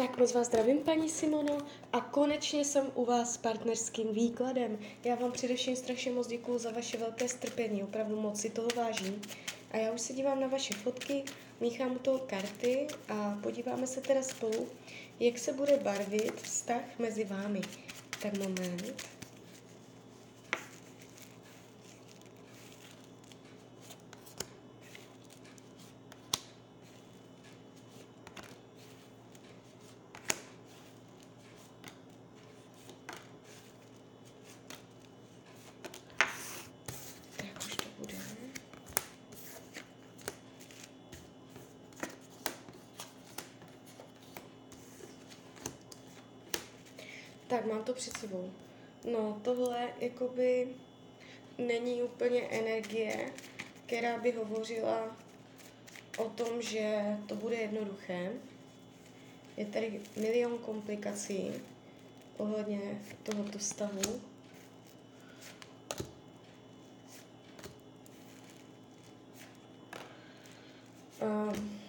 Tak moc vás zdravím, paní Simono, a konečně jsem u vás s partnerským výkladem. Já vám především strašně moc děkuju za vaše velké strpení, opravdu moc si toho vážím. A já už se dívám na vaše fotky, míchám u toho karty a podíváme se teda spolu, jak se bude barvit vztah mezi vámi. Tak moment. Tak už to bude. Tak, mám to před sebou. No, tohle jakoby není úplně energie, která by hovořila o tom, že to bude jednoduché. Je tady milion komplikací ohledně tohoto stavu. Um,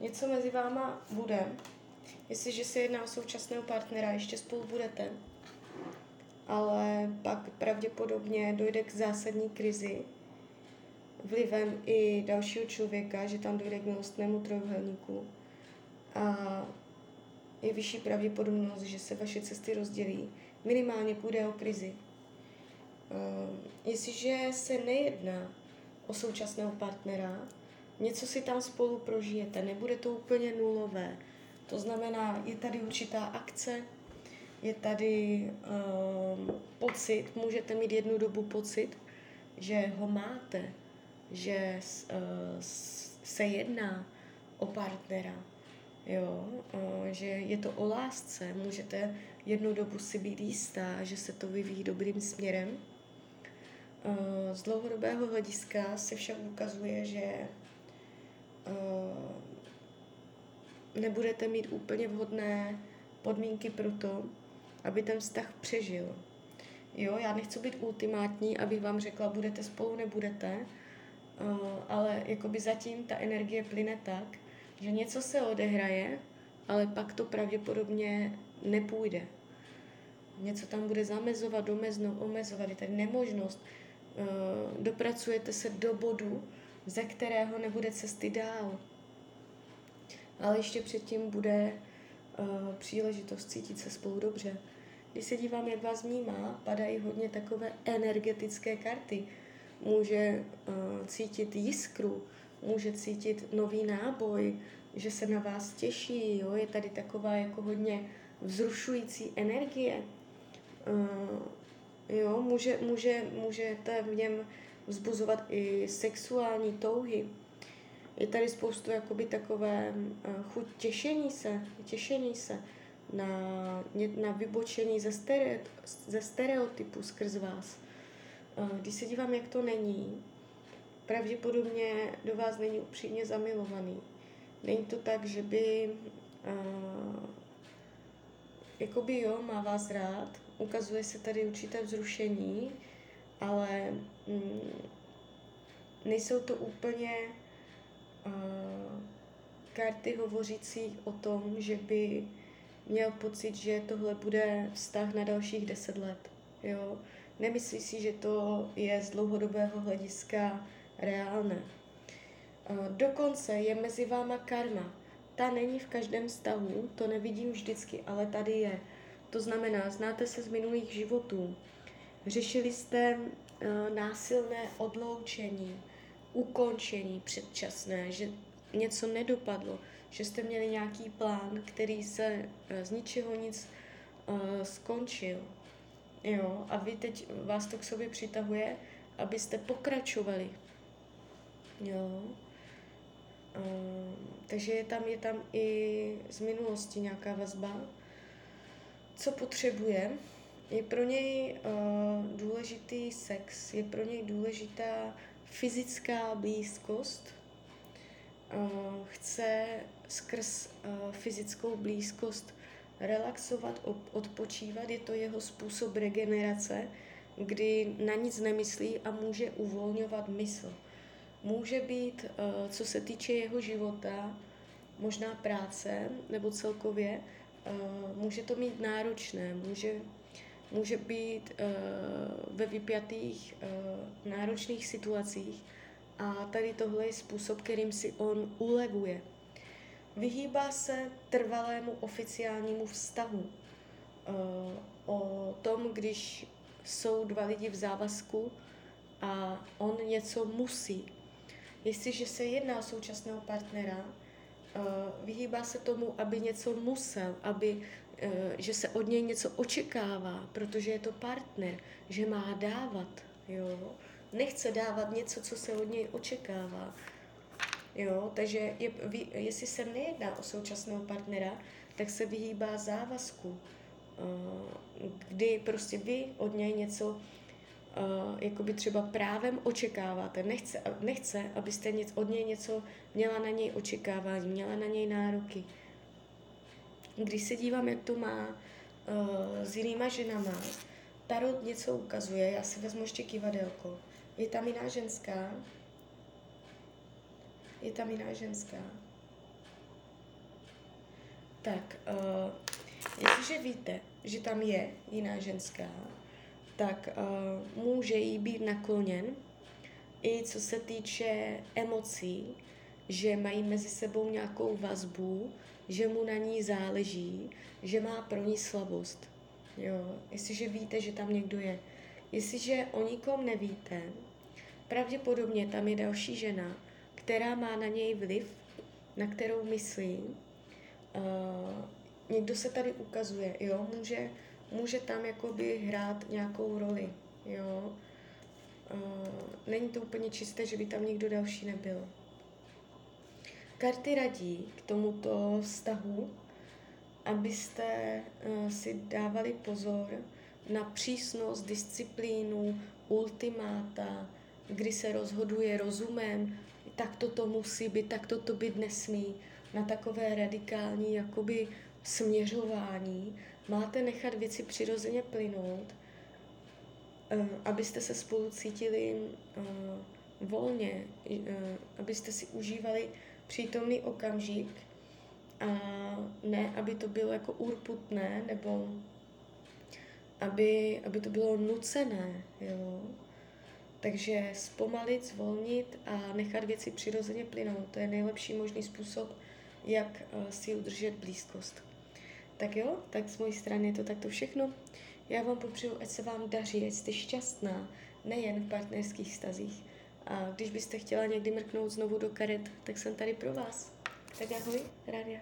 něco mezi váma bude, jestliže se jedná o současného partnera, ještě spolu budete, ale pak pravděpodobně dojde k zásadní krizi vlivem i dalšího člověka, že tam dojde k milostnému trojuhelníku a je vyšší pravděpodobnost, že se vaše cesty rozdělí. Minimálně půjde o krizi. Um, jestliže se nejedná o současného partnera, něco si tam spolu prožijete, nebude to úplně nulové. To znamená, je tady určitá akce, je tady um, pocit, můžete mít jednu dobu pocit, že ho máte, že uh, se jedná o partnera, jo, uh, že je to o lásce, můžete jednu dobu si být jistá, že se to vyvíjí dobrým směrem. Uh, z dlouhodobého hlediska se však ukazuje, že uh, nebudete mít úplně vhodné podmínky pro to, aby ten vztah přežil. Jo, já nechci být ultimátní, abych vám řekla, budete spolu, nebudete, uh, ale jakoby zatím ta energie plyne tak, že něco se odehraje, ale pak to pravděpodobně nepůjde. Něco tam bude zamezovat, domezno, omezovat, je tady nemožnost. Uh, dopracujete se do bodu, ze kterého nebude cesty dál ale ještě předtím bude uh, příležitost cítit se spolu dobře. Když se dívám, jak vás vnímá, padají hodně takové energetické karty. Může uh, cítit jiskru, může cítit nový náboj, že se na vás těší, jo? je tady taková jako hodně vzrušující energie. Uh, jo? Může, může, můžete v něm vzbuzovat i sexuální touhy, je tady spoustu jakoby takové uh, chuť těšení se, těšení se na, na vybočení ze, stere, ze stereotypu skrz vás. Uh, když se dívám, jak to není, pravděpodobně do vás není upřímně zamilovaný. Není to tak, že by uh, jakoby jo, má vás rád, ukazuje se tady určité vzrušení, ale mm, nejsou to úplně karty hovořící o tom, že by měl pocit, že tohle bude vztah na dalších deset let. Jo? Nemyslí si, že to je z dlouhodobého hlediska reálné. Dokonce je mezi váma karma. Ta není v každém vztahu, to nevidím vždycky, ale tady je. To znamená, znáte se z minulých životů. Řešili jste uh, násilné odloučení, ukončení předčasné, že něco nedopadlo, že jste měli nějaký plán, který se eh, z ničeho nic uh, skončil. Jo, a vy teď vás to k sobě přitahuje, abyste pokračovali. Jo. Uh, takže je tam, je tam i z minulosti nějaká vazba. Co potřebuje? Je pro něj uh, důležitý sex, je pro něj důležitá fyzická blízkost uh, chce skrz uh, fyzickou blízkost relaxovat, odpočívat. Je to jeho způsob regenerace, kdy na nic nemyslí a může uvolňovat mysl. Může být, uh, co se týče jeho života, možná práce nebo celkově, může to mít náročné, může, může být uh, ve vypjatých uh, náročných situacích a tady tohle je způsob, kterým si on ulevuje. Vyhýbá se trvalému oficiálnímu vztahu. Uh, o tom, když jsou dva lidi v závazku a on něco musí. Jestliže se jedná o současného partnera, vyhýbá se tomu, aby něco musel, aby, uh, že se od něj něco očekává, protože je to partner, že má dávat. Jo? Nechce dávat něco, co se od něj očekává. Jo, takže je, jestli se nejedná o současného partnera, tak se vyhýbá závazku, eh, kdy prostě vy od něj něco uh, jakoby třeba právem očekáváte. Nechce, nechce abyste nic, od něj něco měla na něj očekávání, měla na něj nároky. Když se dívám, jak to má uh, s jinýma ženama, Tarot něco ukazuje, já si vezmu ještě kivadelko. Je tam jiná ženská, je tam jiná ženská. Tak, uh, jestliže víte, že tam je jiná ženská, tak uh, může jí být nakloněn i co se týče emocí, že mají mezi sebou nějakou vazbu, že mu na ní záleží, že má pro ní slavost. Jo, jestliže víte, že tam někdo je. Jestliže o nikom nevíte, pravděpodobně tam je další žena, která má na něj vliv, na kterou myslí. Uh, někdo se tady ukazuje, jo, může, může tam jakoby hrát nějakou roli, jo. Není to úplně čisté, že by tam někdo další nebyl. Karty radí k tomuto vztahu, abyste uh, si dávali pozor na přísnost, disciplínu, ultimáta, kdy se rozhoduje rozumem, tak to musí být, tak to být nesmí, na takové radikální jakoby směřování. Máte nechat věci přirozeně plynout, eh, abyste se spolu cítili eh, volně, eh, abyste si užívali přítomný okamžik a ne, aby to bylo jako urputné, nebo aby, aby to bylo nucené, jo. Takže zpomalit, zvolnit a nechat věci přirozeně plynout. To je nejlepší možný způsob, jak eh, si udržet blízkost. Tak jo, tak z mojí strany je to takto všechno. Já vám popřeju, ať se vám daří, ať jste šťastná, nejen v partnerských stazích. A když byste chtěla někdy mrknout znovu do karet, tak jsem tady pro vás. Tak ahoj, rádia.